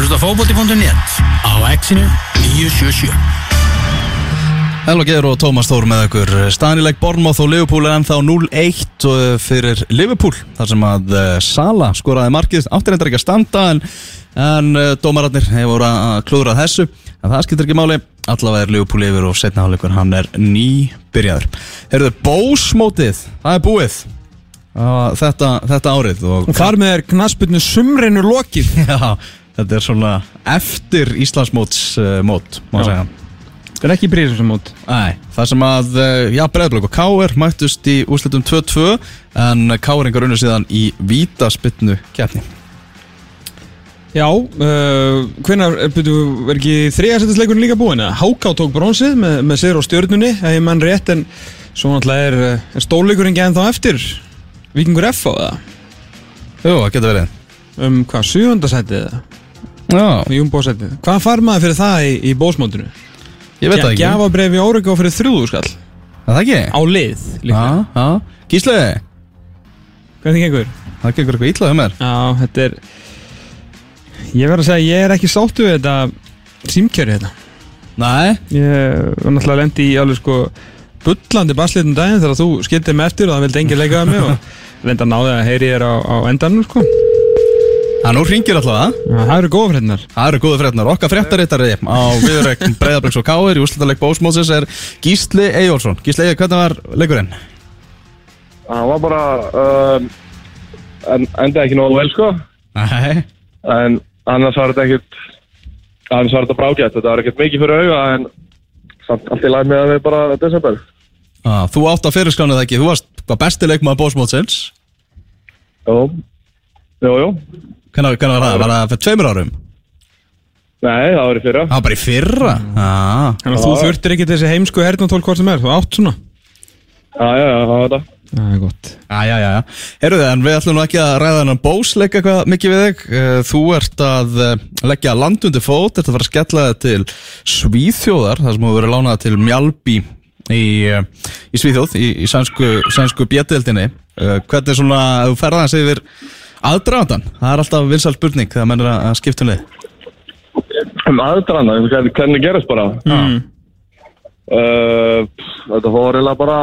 að hlusta fókbóti.net á exinu 977 Elva Geir og Tómas Þór með ykkur. Stanileg Bornmoth og Liverpool er ennþá 0-1 fyrir Liverpool þar sem að eh, Sala skoraði markið. Áttir endur ekki að standa en, en eh, dómararnir hefur að klúðra þessu. En það skiltir ekki máli. Allavega er Liverpool yfir og setna hálfleikur hann er nýbyrjaður. Herðu, bósmótið, það er búið. Á þetta, þetta árið og Og þar með er knasputnu sumrinu lokið. Já, þetta er svona eftir Íslandsmóts uh, mót, má segja. Það er ekki brísum sem mót. Æ, það sem að, uh, já, Breiðblögg og Káir mættust í úrslitum 2-2 en Káringar unnu síðan í vítaspinnu keppni. Já, uh, hvenær, byrju, er ekki þriðasettisleikurinn líka búinn? eða? Háká tók bronsið með, með sér á stjörnunni, ef ég mann rétt, en svo náttúrulega er, er stólleikurinn ekki ennþá eftir. Víkingur F á það, Jú, það getur verið. Um hvað, sjöfundasætið eða, Já, júmbósætið. Hvað far maður fyrir það í, í bósmótinu? ég veit það ekki Gjafabreif í Órygg fyrir þrjúðu skall, Er Það ekki? á lið líka. Já, já Gísli, Hvernig gengur? það gengur eitthvað ítlaðið mér Já, þetta er, ég verð að segja, ég er ekki sáttu við þetta símkjöri þetta. Nei, Ég var náttúrulega lendi í alveg sko bullandi baslitum daginn þegar þú skildið mig eftir og það vildi engin leikaði mig og reynda að náði að heyri þér á, á endanum sko. Það nú ringir alltaf það. Já, Það eru góða fréttinar. Það eru góðu fréttnar, okkar fréttarittari á viðurreikn Breiðabliks og Káir í úrslitaleg bósmótsins er Gísli Eyjólfsson. Gísli Eyjólfsson, hvernig var leikurinn? hann var bara um, en, enda ekki nógu vel sko. Nei. En annars var þetta ekkit annars var þetta brágætt, þetta var ekkit mikið fyrir auga en samt allt í læg með að við bara desember. Ah, Þú átt á fyrirskánu það ekki, þú varst besti leikmaður bósmótsins. Jú, jú, jú Hvernig, var það? Var það fyrir tveimur árum? nei, það var í fyrra Það var bara í fyrra ah. Þannig að þú þurftir ekki þessi heimsku hernatól hvort sem er, þú átt svona. já, já, já, það var þetta Það er gott. Já, já, já, já. Herru þið, en við ætlum nú ekki að ræða hennan bósleik eitthvað mikið við þig. Eh, Þú ert að eh, leggja land undir fót, ert að fara að skella þig til Svíþjóðar, þar sem þú verið lánað til Mjálbí í, eh, í Svíþjóð, í, í sænsku, sænsku bjettildinni. Hvernig svona, ef þú ferða hans yfir aðdraðan? Það er alltaf vinsal spurning þegar menn er að skipta um lið. um aðdrana, hvernig, hvernig gerist bara Mm. uh, þetta fór eiginlega bara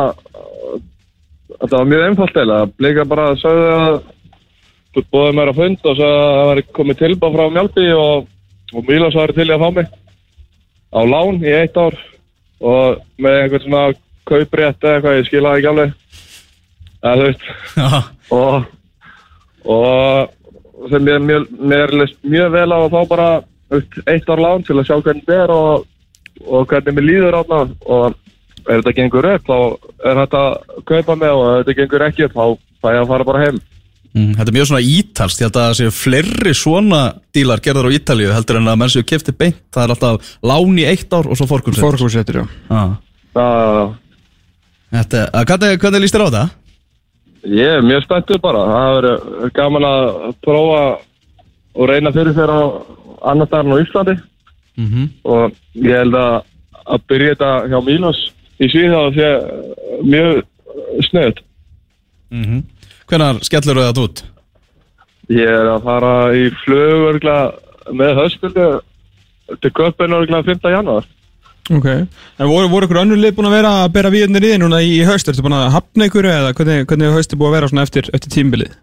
þetta var mjög einfalt eiginlega blika bara sagði að þú bóði mér að fund og sagði að það var komið tilbá frá Mjálpi og, og Mílas var til í að fá mig á lán í eitt ár og með einhvern svona kauprétt eða eitthvað, ég skilaði ekki alveg eða þú veist og og sem mér, mér, mér leist mjög vel á að fá bara eitt ár lán til að sjá hvernig þetta er og, og hvernig mér líður átna og ef þetta gengur upp þá er þetta að kaupa mig og ef þetta gengur ekki upp þá fæ ég að fara bara heim Mm, þetta er mjög svona ítalst, ég held að það séu fleiri svona dílar gerðar á Ítalíu heldur en að menn séu kefti beint, það er alltaf lán í eitt ár og svo fórkursett. Fórkúrsettur, já. Ah. það, Þetta, að, hvernig, hvernig líst þér á það? Ég er mjög spenntur bara það er gaman að prófa og reyna fyrir þér á annar staðar en á Íslandi Mm -hmm. og ég held að að byrja þetta hjá Mílos í Svíþjóð sé mjög snöð Mm Hvernig skellur það út? Ég er að fara í örgla með höstbylgu til köpun örgla 5. janúar. Ok. En voru, voru ykkur önnur lið búin að vera að bera víðunir í þig núna í, í haust? Ertu búin að hafna ykkur eða hvernig, hvernig haust er búin að vera svona eftir, eftir tímbilið?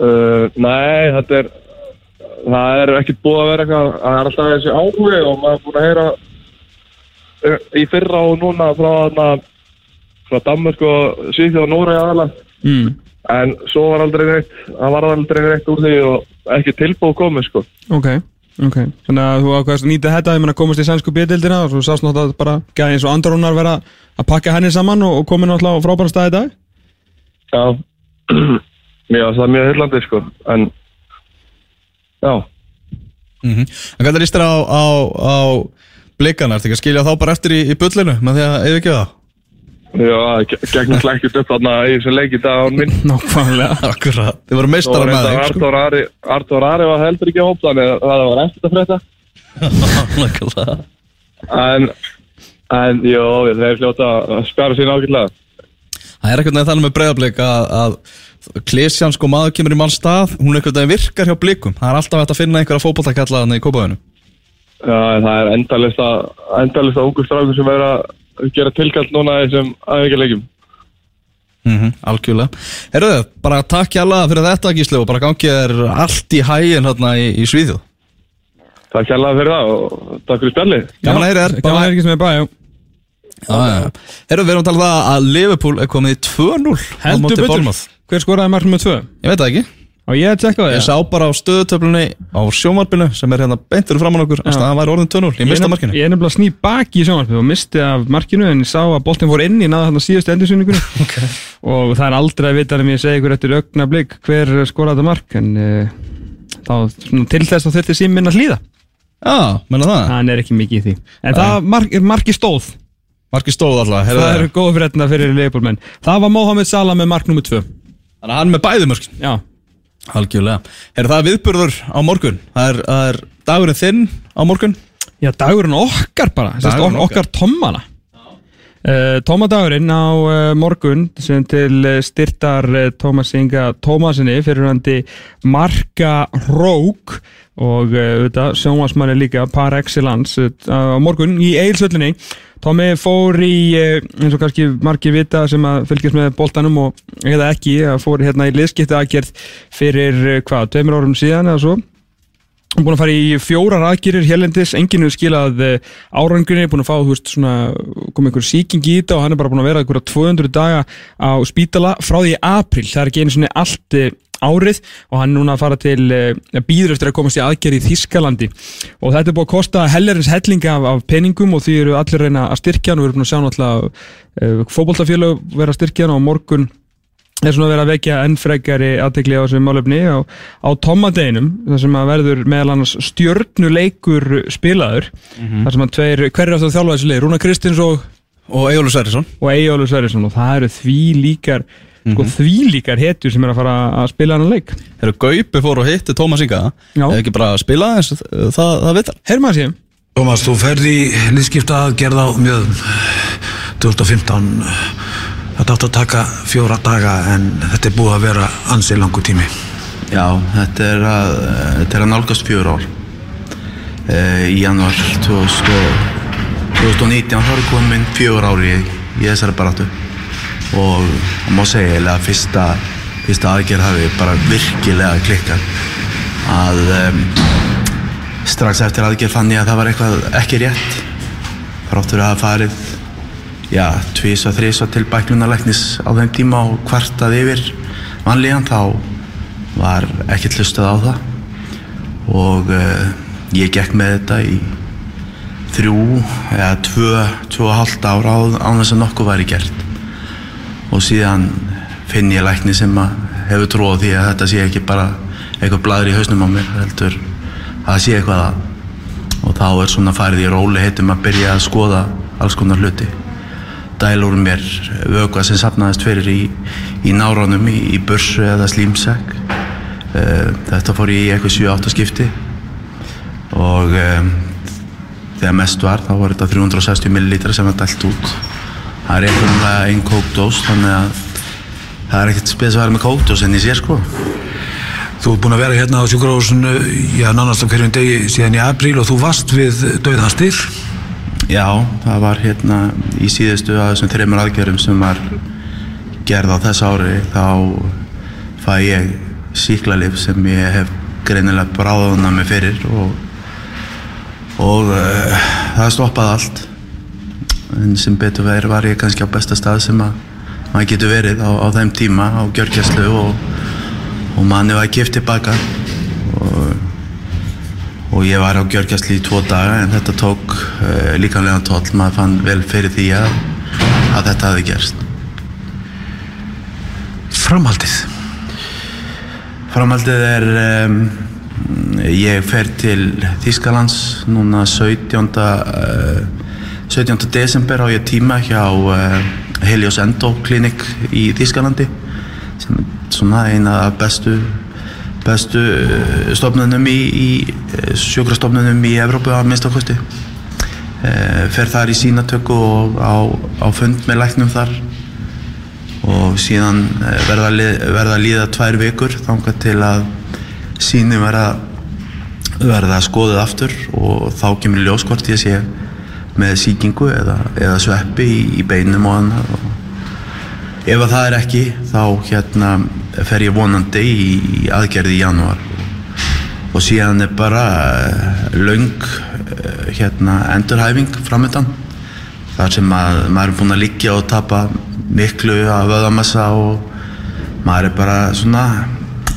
Uh, nei, þetta er, það er ekkert búið að vera eitthvað, það er alltaf þessi áhugi og maður er búin að heyra uh, í fyrra og núna frá, þarna, frá Danmark og Svíþjóð og Nóri aðalega. Mm. En svo var aldrei neitt, það var aldrei neitt úr því og ekki tilbúið komið sko. Ok, ok. Þannig að þú ákvæðast að nýta þetta, ég meina komast í sænsku bjöldildina og svo sást náttúrulega bara gæði eins og Andrónar vera að pakka henni saman og, og komin náttúrulega á frábæra stað í dag. Já, finnst það mjög hyllandi sko, en já. Mm -hmm. En hvernig líst þér á, á, á blikana? Ertu ekki að skilja þá bara eftir í, í bullinu með því að yfirgefa það? Já, gegnum slækjut upp þarna í þessum leik í dag án minn. Nákvæmlega. Akkurat, þið voru meistara með þeim sko. Artur Ari, Artur Ari var heldur ekki hóp þannig að það var eftir að frétta. Nákvæmlega. En, en jú, þeir fljóta að spjara sín ágætlega. Það er eitthvað þannig með breyðarblik að, að klesjan sko maður kemur í mann stað hún eitthvað veginn virkar hjá blikum það er alltaf hægt að finna einhverja fótballtakalla er er gera tilkall núna þessum aðeigjarleikjum. mm -hmm, Algjörlega Herruðu, bara takk hjá alla fyrir þetta Gísli og bara gangið er allt í hægin hérna í, í Svíðjóð Takk hérlega fyrir það og takk fyrir spjallið. Gaman að heyra þér Gaman að heyra ekki sem er bæ, já Herruðu, við erum að tala um það að Liverpool er komið í 2-0 á Heldur betur. Hver skoraði mark nummer 2? Ég veit það ekki Á ég tjekka það Ég sá bara á stöðutöflunni á sjónvarpinu sem er hérna beintur framan okkur að staðan væri orðin 2-0 Ég mista markinu. Ég er nefnilega sný baki í sjónvarpið og misti af markinu en ég sá að boltin fór inn í náða þarna síðustu endursunningunni okay. og það er aldrei að vita um ég segi ykkur eftir augna blik hver skoraði þetta mark en uh, þá, til þess að þetta síminn að hlýða. Já, menna það. Hann er ekki mikið í því. En það mark, er marki stóð. Marki stóð alltaf það eru góða fréttina fyrir leifbólmenn það var Mohamed Salah með mark nummer 2 Þannig að hann með bæði mörkin. Já, Algjörlega. Er það viðburður á morgun? Það er, það er dagurinn þinn á morgun? Já dagurinn okkar bara. Dagurinn okkar, okkar. tommana Tómadagurinn á uh, morgun sem til uh, styrtar Tómas Inga Tómasinni fyrirhandi Marka Rók og auðvitað sjónvarsmanni líka par excellence á morgun í Eilsöllinni Tómi fór í, eins og kannski margir vita sem að fylgjast með boltanum og eða ekki, fór hérna í liðskipta aðgerð fyrir hvað, tveimur árum síðan eða svo búin að fara í fjórar aðgýrir hérlendis, enginn hefur skilað árangrinni, búin að fá, þú veist, svona, komið einhver síking í þetta og hann er bara búin að vera einhverja 200 daga á spítala frá því april, það er ekki einu svona allt eh, árið og hann er núna að fara til uh, býður eftir að komast í aðgerð í Þískalandi og þetta er búin að kosta hellerins hellinga af, af peningum og því eru allir reyna að styrkja hann. Og við erum búin að sjá náttúrulega fótboltafélag vera að styrkja hann og morgun er svona að vera að vekja enn frekari aðtekli á þessum málefni á, á tomadeginum þar sem að verður meðal annars stjörnuleikur spilaður þar sem að tveir, hverju þessu leið Rúna Kristins og, Og Egilur Sverrisson. og Eyjólu Sverrisson og það eru því líkar sko, því líkar hetjur sem er að fara að spila hann leik. Þegar Gaupi fór og hitti Tómas Inga. Eða ekki bara að spila eins það, það vitar? Herma að séum Tómas, þú ferði aðgerð á mjög 2015 Þetta átt að taka fjóra daga en þetta er búið að vera ansið langu tími. Já, þetta er að, þetta er að nálgast fjör ár. E, í januar 2000, 2019 þá er komin fjör ár í, í þessari baráttu. Og það má segja að fyrsta, fyrsta aðgerð hafi bara virkilega klikkað. Að um, strax eftir aðgerð fann ég að það var eitthvað ekki rétt þráttur að hafa farið já, þrís og til bæklunarleiknis á þeim tíma og kvartað yfir vanlíðan þá var ekkert hlustað á það. Og uh, ég gekk með þetta í þrjú eða tvö, tvö og halvt ára á, þess að nokkuð væri gert. Og síðan finn ég lækni sem hefur tróð því að þetta sé ekki bara eitthvað bladur í hausnum á mér heldur að það sé eitthvað að. Og þá er svona farið í róli heitum að byrja að skoða alls konar hluti dæla úr mér vökva sem sapnaðist fyrir í, í náranum í, í bursu eða slímsæk þetta fór ég í eitthvað 7-8 skipti. Og um, þegar mest var þá var þetta 360 millilitra sem var dælt út. Það er einhvernlega einn kókdós þannig að það er ekkert spes að vera með kókdós en ég sé sko. Þú ert búin að vera hérna á sjúkrahúsinu já, nánast á hverjum degi síðan í apríl og þú varst við döðan styr Já, það var hérna í síðustu að þessum þreymur aðgerðum sem var gerð á þess ári þá fæ ég síklarlif sem ég hef greinilega bráðuna mig fyrir og, og uh, það stoppaði allt. En sem betur verið var ég kannski á besta stað sem að maður getur verið á, á þeim tíma á gjörgjæslu og, og manni var gift tilbaka. og og ég var á gjörgjastli í tvo daga en þetta tók uh, líkanlega tóll maður fann vel fyrir því að, að þetta hafi gerst Framhaldið Framhaldið er um, ég fer til Þýskalands núna 17. Uh, 17. desember á ég tíma hjá uh, Helios Endo klinik í Þýskalandi sem er svona eina bestu bestu uh, stofnunum í, í sjúkrastofnunum í Evrópu að minnstakosti uh, fer þar í sínatöku og á, á fund með læknum þar. Og síðan eh, verða, að verða að líða tvær vikur þangað til að síni verða verða skoðið aftur. Og þá kemur í ljós hvort ég sé með sýkingu eða, eða sveppi í, í beinum og annað. Og ef að það er ekki þá hérna fer ég vonandi í, aðgerði í janúar og, síðan er bara uh, löng uh, hérna endurhæfing framöndan þar sem að maður er búinn að liggja og tapa miklu af vöðamassa og maður er bara svona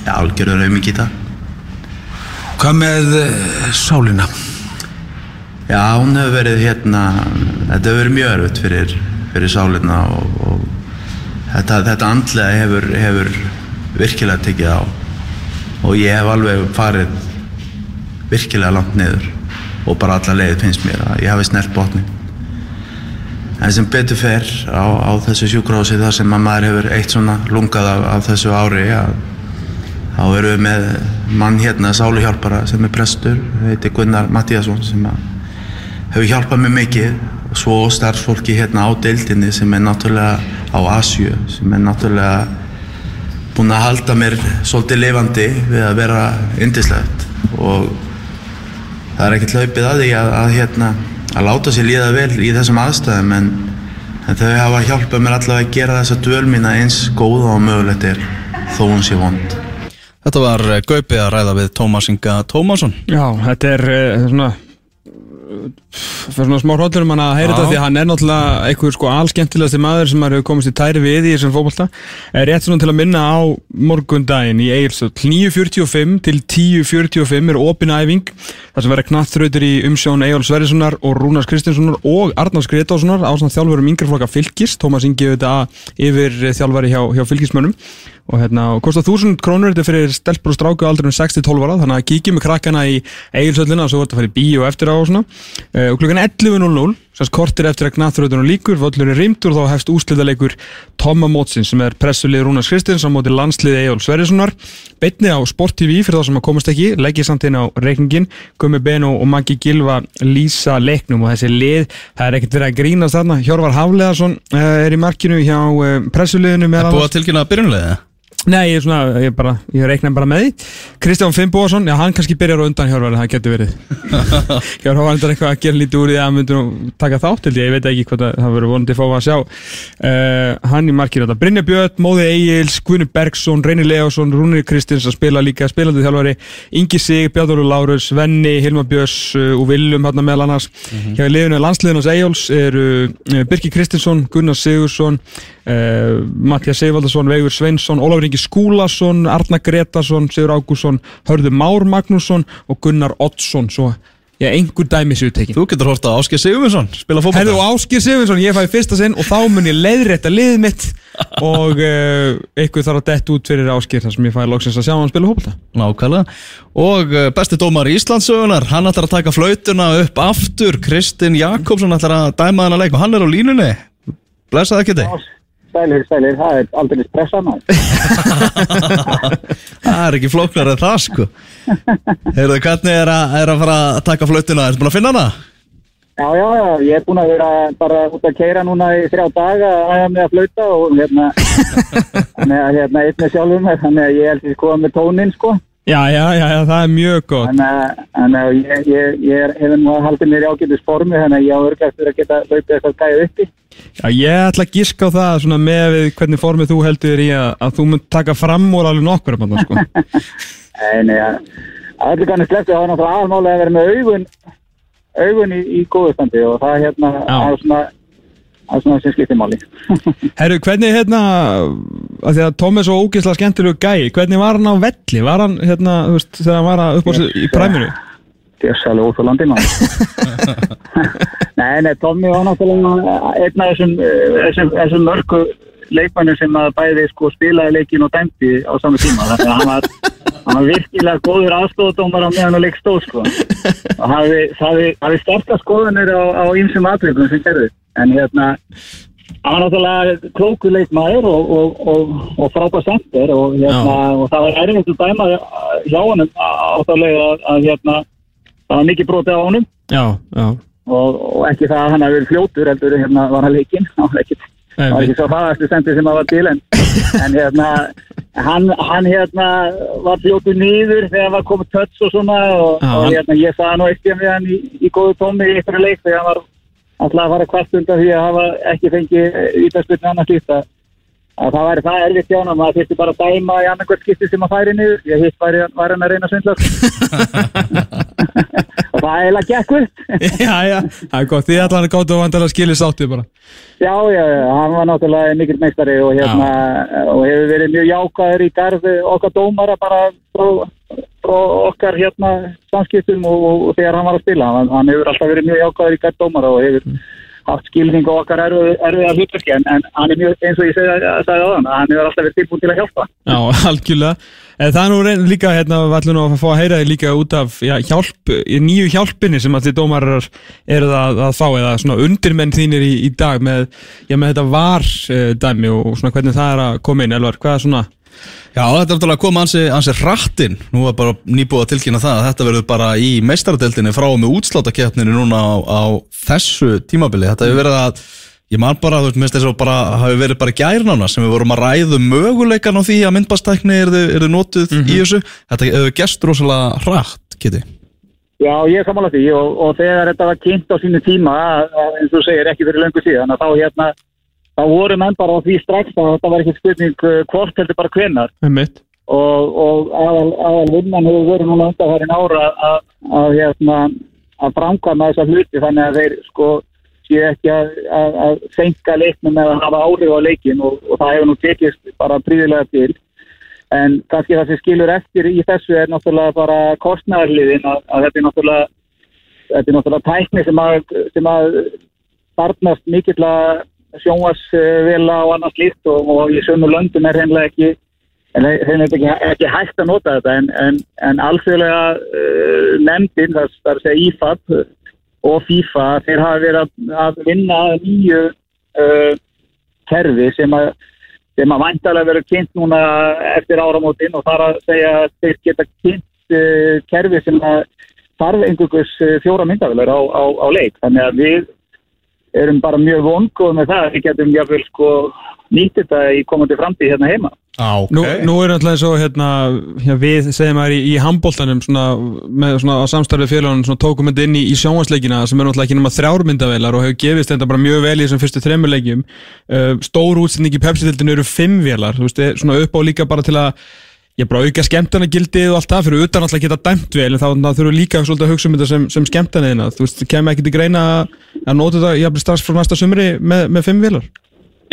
ja, algjörður auðmikið í það Hvað með eh, sálina? Já, hún hefur verið hérna, þetta hefur verið mjög örfitt fyrir, fyrir sálinna og, og þetta, þetta andlega hefur, hefur virkilega tekið á og ég hef alveg farið virkilega langt niður og bara alla leið finnst mér að ég hafi snert botni. En sem betur fer á, á þessu sjúkrási þar sem að maður hefur eitt svona lungað af, af þessu ári að þá erum við með mann hérna, sáluhjálpara sem er prestur, heiti Gunnar Mattíasson sem hefur hjálpað mér mikið og svo starfsfólki hérna á deildinni sem er náttúrulega á Asju sem er náttúrulega búinn að halda mér svolítið lifandi við að vera yndislegt og það er ekkert hlaupið að því að, að hérna að láta sér líða vel í þessum aðstæðum en, en þau hafa hjálpað mér allavega að gera þessa dvöl mína eins góða og mögulegt er þó hún sé vond. Þetta var eh, Gaupi að ræða við Tómas Inga Tómasson. Já, þetta er uh, svona fyrir svona smá hróllur um hann að heyra þetta því hann er náttúrulega einhver sko allskemmtilegasti maður sem maður hefur komist í tæri við í þessum fótbolta. Er rétt svona til að minna á morgundaginn í Egilstöð 9.45 til 10.45 er opin æfing þar sem verða knattþrautir í umsjón Egil Sverrissonar og Rúnars Kristinssonar og Arnars Gretásonar á svona þjálfurum yngreflokka fylgis Tómas Ingi auðvitað yfir þjálfari hjá, hjá fylgismönnum og hérna, og kostar 1000 krónur þetta fyrir stelpur og stráku aldrei um 6-12 ára þannig að kíkjum með krakkana í eigilsöllina og svo verður þetta að fara í bíó eftir á og svona. Uh, og klukkan 11.00 sérst kortir eftir að gnaþröðunum líkur völlur er rýmtur og þá hefst úslitaleikur Tomma Mótsins sem er pressulið Rúnars Kristins á móti landsliði Egil Sverrissonar. Beitni á Sport TV fyrir þá sem að komast ekki leggja samt inn á reikningin Gummi Beno og Maggi Gilva lýsa leiknum og þessi lið, það er ekkert verið að grínast þarna. Hjörvar Hafleðarsson uh, er í markinu hjá uh, pressuliðinu Það er búið að tilkynna byrjunlega Nei, ég, er svona, ég, bara, ég reikna bara með því. Kristján Finnbóðsson, já hann kannski byrjar á undan Hjörvar það getur verið. Hjörvar var endur eitthvað að gera lítið úr því að hann myndur taka þátt held ég, ég veit ekki hvað það, það verður vonandi að fá að sjá. Uh, Hann í markir þetta Brynja Björn, Móði Egils, Guðni Bergson Reyni Leásson, Rúnir Kristins að spila líka spilandi þjálfari, Ingi Sig, Björður Lárus Venni, Hilma Björns uh, og Viljum hann meðal annars. Hjá liðinu Ingi Skúlason, Arna Gretarsson Sigur Ágússon, Hörður Már Magnússon og Gunnar Oddsson. Svo Já, einhver dæmi séu tekin. Þú getur horta á Áskei Sigurvinsson Spila Herðu fótbolta. Og Áskir Sigurðsson, ég fæði fyrsta sinn og þá mun ég leiðrétta liðið mitt og uh, eitthvað þarf að detta út fyrir Áskir þar sem ég fæði loksins að sjá hann spila hópulta Nákvæmlega. Og uh, besti dómar í Íslandsögunar Hann ætlar að taka flautuna upp aftur. Kristinn Jakobsson ætlar að dæma þennan leik og hann er á línunni. Blessaði ekki þig Sælir, sælir, það er aldrei stressa maður. Það er ekki flóknar en það sko Heyrðu, hvernig er að, er að fara að taka flautuna? Ertu búin að finna hana? Já, já, já, ég er búinn að vera bara út að keira núna í þrjá daga að hafa með að flauta og hérna, að hérna einn með sjálfum þannig að ég held ég skoða með tónin, sko. Já, já, já, já, það er mjög gott Þannig að, að ég, ég, ég er, hefur nú að halda mér í ágætis formi, þannig að ég á örgæst fyrir að geta hlaupið eitthvað gæðið uppi. Já, ég ætla að giska á það svona með við hvernig formið þú heldur í að, að þú munt taka fram úr alveg nokkur sko. En ja, að öllu kannski sleppti, það var náttúrulega aðmálega að vera með augun, augun í, í góðustandi og það hérna, Já. það er svona, það er svona sem skiptir máli. Herru, hvernig hérna að því að er svo ógeðslega skemmtilegu gæi hvernig var hann á velli? Var hann hérna, þú veist, þegar hann var að upp á sig í præminu? Gjössalega óþólandi maður. nei, nei, Tommy var náttúrulega einn af þessum, eh, þessum, þessum mörgu leikmannum sem að bæði sko spilaði leikin og dæmdi á saman tíma. Þannig að hann var, hann var virkilega góður aðstofadómar á meðan og leik stóð sko. Og hafi, hafi, hafi sterkast skoðanir á, á ýmsum atriðum sem gerði. En hérna, hann var náttúrulega klóku leikmaður og, og, og, og frábæð sendir og, hérna, og það var erfitt að dæma hjá honum áttalega að, að hérna, það var mikið brotið á honum Já, já og, ekki það að hann hafi verið fljótur heldur hérna var hann leikinn hann var ekkit það var ekki svo hraðastu sendi sem það var til en, en hérna hann, hann hérna var fljótu nýður þegar var komið tötts og svona og, og hann- hérna ég sagði nú ekki með hann í, í góðu tómi í ykkur leik þegar hann var alltaf að fara kvart undan því að hafa ekki fengið ítaspilni annars líkt að að það væri það erfitt hjá hann að maður þurfti bara dæma í annarkvært skipti sem að færi niður. Ég hitt væri, væri hann að reyna svindla og það eiginlega gekk upp? Já, já, það er gott, þið allan er gátt og vandalega skilir sáttið bara. Já, já, hann var náttúrulega mikill meistari og, hérna, og hefur verið mjög jákvæður í garð okkar dómara bara frá, frá okkar hérna samskiptum og, og, og þegar hann var að spila. Hann, hann hefur alltaf verið mjög jákvæður í garð dómara og hefur haft skilning á okkar erfiða hlutverki. En, en hann er mjög, eins og ég segi, sagði á hann hann hefur alltaf verið tilbúin til að hjálpa. Já, algjörlega En það er nú reyn, líka, hérna, við ætlum að fá að heyra þið líka út af já, hjálp, nýju hjálpinni sem allir dómarar eru að, að fá eða svona undirmenn þínir í, í dag með, já, með þetta var uh, dæmi og svona hvernig það er að koma inn, Elvar, hvað er svona? Já, þetta er náttúrulega að koma ansi, ansi rattinn Nú var bara nýbúið að tilkynna það að Þetta verður bara í meistaradeildinni frá og með útsláttakeppninu núna á, á þessu tímabili. Þetta hefur verið að Ég man bara, þú veist, minnst þess að bara hafi verið bara gærnána sem við vorum að ræðu möguleikan á því að myndbastækni er þið notuð í þessu. Þetta hefur gest rosalega hratt, Kitty Já, ég er sammála því. Og, og þegar þetta var kynnt á sínu tíma að- að, eins og þú segir ekki fyrir löngu síðan að þá hérna þá voru menn bara á því strax að þetta var ekki spurning uh, hvort heldur bara hvenar með mitt og, og aðal, aðal vinnan hefur verið núna undanfærin ára að, að, hérna, að framkvæma þessa hluti þannig að þeir sko séu ekki að, að, að senka leiknum eða hafa áhrif á leikin og, og það hefur nú tekist bara príðilega til. En kannski það sem skilur eftir í þessu er náttúrulega bara kostnæðarliðin að, að þetta er náttúrulega þetta er náttúrulega tækni sem að, sem að barnast mikill að sjónvarsvela og annars líkt og, og í sömu löndum er hreinlega ekki en þeim er ekki, ekki hægt að nota þetta. En, en, en alþjóðlega uh, nefndin, það, er að segja IFAB og FIFA, þeir hafa verið að, vinna nýju uh, kerfi sem að sem að væntalega verið kynnt núna eftir áramótin og þar að segja að þeir geta kynnt uh, kerfi sem að þarf einhverjus uh, fjóra myndavilar á, á, á leik. Þannig að við erum bara mjög vonkuð með það. Að við getum jáfnvel sko nýtt þetta í komandi framtíð hérna heima. Ah, okay. Nú, nú er náttúrulega svo hérna, já, við segjum að í, í handbóltanum svona, með svona á samstarfið félagunum svona tókum þetta inn í, í sjónvarsleikina sem er náttúrulega ekki nema þrjármyndavelar og hefur gefist þetta bara mjög vel í þessum fyrstu þremur leikjum. Uh, stór útsending í Pepsi-dildinu eru fimm velar, þú veist, er svona upp á líka bara til að ég bara auka skemmtana gildið og allt það fyrir utan alltaf geta dæmt vel en þá þurfum við líka svolítið að hugsa um þetta sem, sem skemmtana þú veist, kemur ekki til greina að nota þetta jafnvel strax frá næsta sumri með, með fimm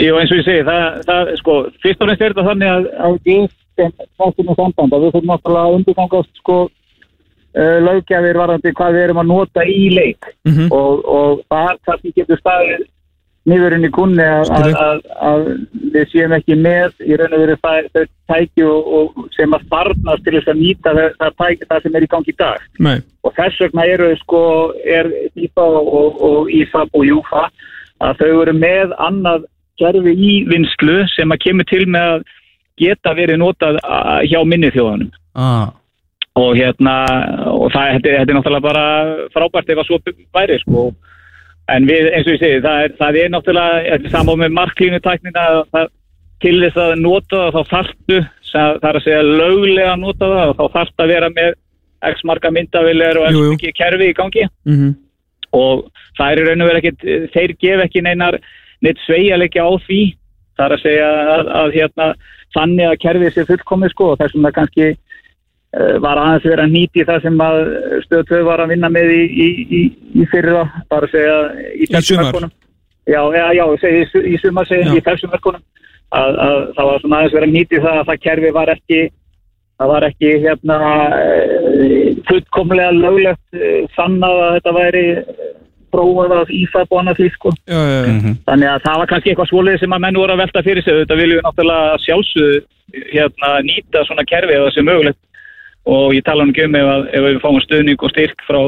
velar Jú, eins og ég segi, það, það sko, fyrst og fremst er þetta þannig að, sem þáttum með samband að við þurfum náttúrulega að undirgangast sko uh, lögjafir varðandi hvað við erum að nota í leik. Mhm. og, og það kannski getur staðið nýðurinn í kunni að, við séum ekki með í raun og veru það, tæki og, og sem að farnast til þess að nýta það, það, tæki, það sem er í gangi í dag. Nei, og þess vegna eru sko er FIFA og, og IFAB og JUFA að þau eru með annað kerfi í vinslu sem að kemur til með að geta verið notað hjá minni þjóðanum ah. og hérna og það þetta, þetta er náttúrulega bara frábært ef að svo væri sko. En við eins og ég segi það er, það er náttúrulega saman með marklínutæknina til þess að nota það þá þarftu það er að segja löglega nota það þá þarftu að vera með x marga myndavilir og x mikið kerfi í gangi. Mm og það er raun og verið ekkit þeir gef ekki neinar neitt sveigjarleikja á því það er að segja að, að hérna þannig að kerfið sé fullkomið sko og þessum það kannski uh, var aðeins verið að nýti það sem að stöð 2 var að vinna með í, í, í, í fyrra, bara að segja í sumar. verkunum já, já, já, segi, í, su- í sumar segi, Já. í þessum verkunum að, að það var svona aðeins verið að nýti það að það kerfi var ekki það var ekki hérna eh, fullkomlega löglegt eh, sannað að þetta væri prófað af IFAB og annað því sko. já, já, já. Mhm. Þannig að það var kannski eitthvað svolítið sem að menn voru að velta fyrir sig. Þetta viljum við náttúrulega sjálfsögðu hérna, nýta svona kerfi ef það sé mögulegt og ég tala nú ekki um ef, að, ef við fáum stuðning og styrk frá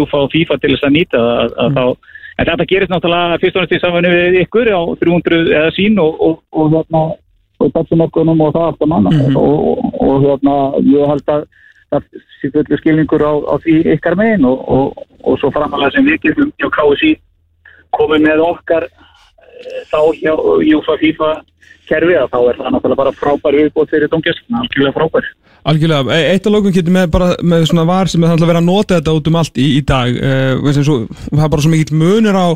UFA og FIFA til þess að nýta það að, að þá, en þetta gerist náttúrulega fyrst og næst í samfunni við ykkur á 300 eða sín og, og, og hérna og tapsumörkunum og það aftur manna Mhm. og, og, og hérna ég held að það sé fullu skilningur á, á því ykkar megin og, og, og svo framalega sem við getum hjá KSI komið með okkar þá hjá Júfa FIFA kerfi að þá er það náttúrulega bara frábær viðbót fyrir domgjörskina, algjörlega frábær. Algjörlega, E- eitt af lókum getur með bara með svona var sem er þannig að vera að nota þetta út um allt í, í dag uh, svo, það er bara svo mikill munur á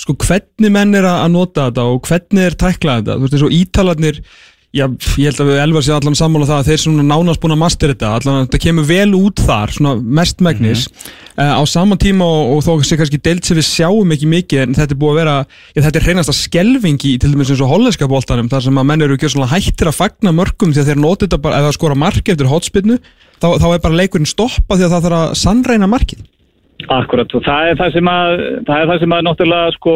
sko, hvernig menn er að nota þetta og hvernig er tæklað þetta, þú veist og ítalarnir já, ég held að við elvar sér allan sammála það að þeir sem nánast búin að master þetta. Allan að þetta kemur vel út þar, svona mestmægnis uh, á saman tíma og, og þó sé kannski deilt sem við sjáum ekki mikið en þetta er búið að vera, já, þetta er hreinasta skelving í til dæmis eins og hollenska boltanum þar sem að menn eru ekki svona hættir að fagna mörgum því að þeir nota þetta bara, ef það skora mark eftir hotspinnu, þá, þá er bara leikurinn stoppa því að það þarf að sannreina markið. Akkurat og það er það sem að, það er það sem að náttúrulega sko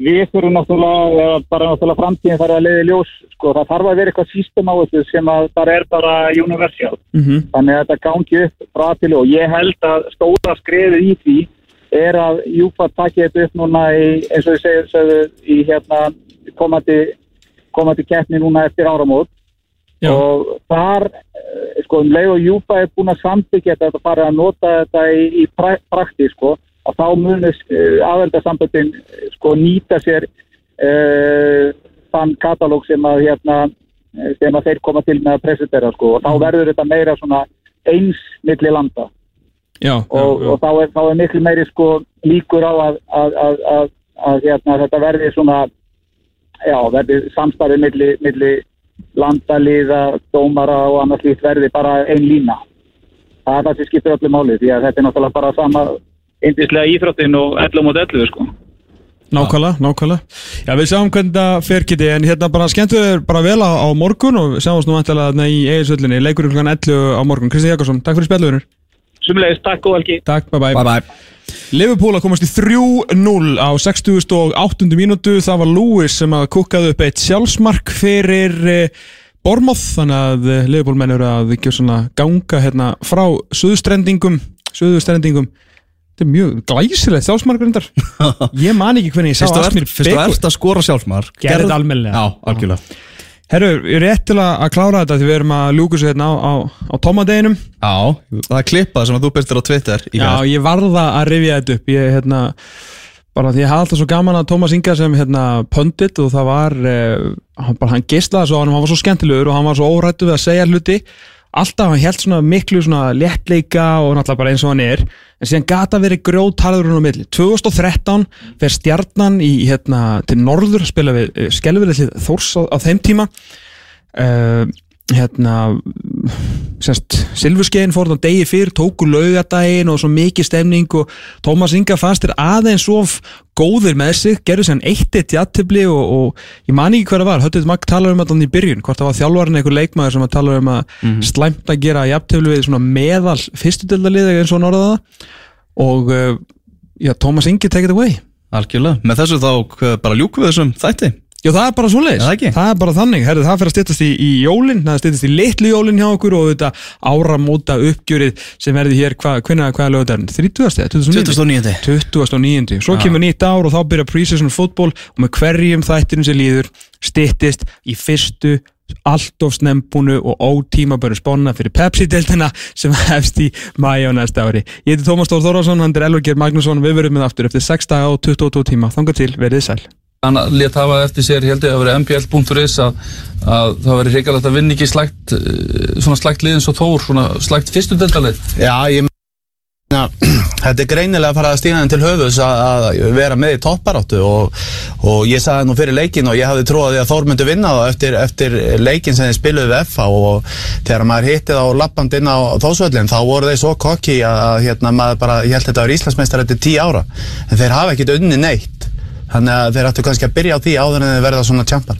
við þurfum náttúrulega, bara náttúrulega framtíðin þarf að leiði ljós, sko það þarf að vera eitthvað sístem á þessu sem að bara er bara universal. mm -hmm. Þannig að þetta gangi upp frá til og ég held að stóra skreðið í því er að Júfa takja þetta upp núna í, eins og ég segi, segðu, í hérna komandi, komandi keppni núna eftir áramót Já. og þar, eh, sko, um leið og Júfa er búin að sambyggja þetta að fara að nota þetta í, í pra praktík, sko, að þá munir uh, aðveldasamböndin sko nýta sér uh, þann katalóg sem að hérna eh, sem að þeir koma til með að presentera sko. Og þá verður þetta meira svona eins milli landa. Já, og, og þá, er, þá er miklu meiri sko líkur á að, að, að, að, að hérna, þetta verði svona já, verði samstarfið milli, milli landaliða, dómara og annars líkt verði bara ein lína. Það er það sem skiptir öllu máli því að þetta er náttúrulega bara sama indislega íþróttin og 11 mot 11 sko Nákvæmlega, nákvæmlega. Já, við sjáum hvernig það fer geti, en hérna bara skemmtu þér bara vel á, á morgun og við sjáum oss nú vantilega í eiginsvöllinni, leikurinn klukkan 11 á morgun. Kristi Jakobsson, takk fyrir spjallurinn. Sumleis, takk og velki Takk, bye bye. Bye bye Liverpool að komast í 3-0 á 60.8. mínútu, það var Lewis sem að kukkaði upp eitt sjálfsmark fyrir eh, Bournemouth, þannig að eh, Liverpool menn eru að ekki svona ganga hérna frá suðustrendingum, suðustrendingum. Þetta er mjög glæsilegt sjálfsmark reyndar. Ég man ekki hvernig ég sá og Asmir ert- fyrst og ert að skora sjálfsmark Gerðu þetta almennilega. Já, algjörlega. Herru, ég er rétt til að klára þetta því við erum að ljúka sér hérna á, á, á tómadeginum. Já, það er klippað sem að þú byrstir á Twitter Já, ég varða að rifja þetta upp. Ég, hérna, bara því ég hafði alltaf svo gaman að Tómas Inga sem hérna pöndit og það var eh, hann, bara, hann geislaði svo á hann, hann var svo skemmtilegur og hann var svo órættu við að segja hluti alltaf hann held svona miklu svona léttleika og náttúrulega bara eins og hann er. En síðan gata verið grjótarður hún á milli. 2013 fer stjarnan í hérna til norður spila við skelverið Þórs á, á þeim tíma. Uh, hérna Silfurskeiðin fór þann degi fyrr, tóku laugadaginn og svo mikið stemning og Tómas Inga fannst þér aðeins of góðir með sig, gerðu sér hann eitt eitt jættibli og, og ég man ekki hver það var höttið Magg talar um þetta í byrjun, hvort það var þjálfarinn einhver leikmaður sem að tala um að slæmt að gera jættibli við svona meðal fyrstudildalið eins og það. Og uh, já, Tómas Ingi take it away. Algjörlega, með þessu þá bara ljúkum við þessum þætti Já, það er bara svoleiðis. Er það? Það er bara þannig. Herðu, það fyrir að styttast í, í jólinn, það styttast í litlu jólinn hjá okkur og þetta áramóta uppgjörið sem verði hér, hva, hvenna, hvaða lögut er hann? 30. eða 29. 29. 29. Svo kemur nýtt ár og þá byrja pre-season fútból og með hverjum þættinum sem líður styttist í fyrstu allt of snembúnu og ótímaböru sponna fyrir Pepsi-deltina sem hefst í mæja á næsta ári. Ég heiti Tómas Stór Þórðarsson, hann er Elvar Magnússon, við verðum með aftur eftir 6 daga og 22 tíma. Þanga til, verðið sæl. Hann let hafa eftir sér, ég held ég að vera mbl.is að, að það veri hrigalegt að vinna ekki slægt, eh, svona slægt liðins og þór, svona slægt fyrstu deltalið. Já, ég meina, þetta er greinilega að fara að stína þeim til höfus að, að vera með í topparáttu og, og ég sagði nú fyrir leikin og ég hafði trúið að Þór myndi vinna þá eftir, eftir leikin sem þið spiluðu við FA og þegar maður hittið á lappand inn á þósvöllin þá voru þeir svo kokki að, að hérna, maður bara, ég held þetta var Þannig að þeir ættu kannski að byrja á því áður en þeir verða svona tjampar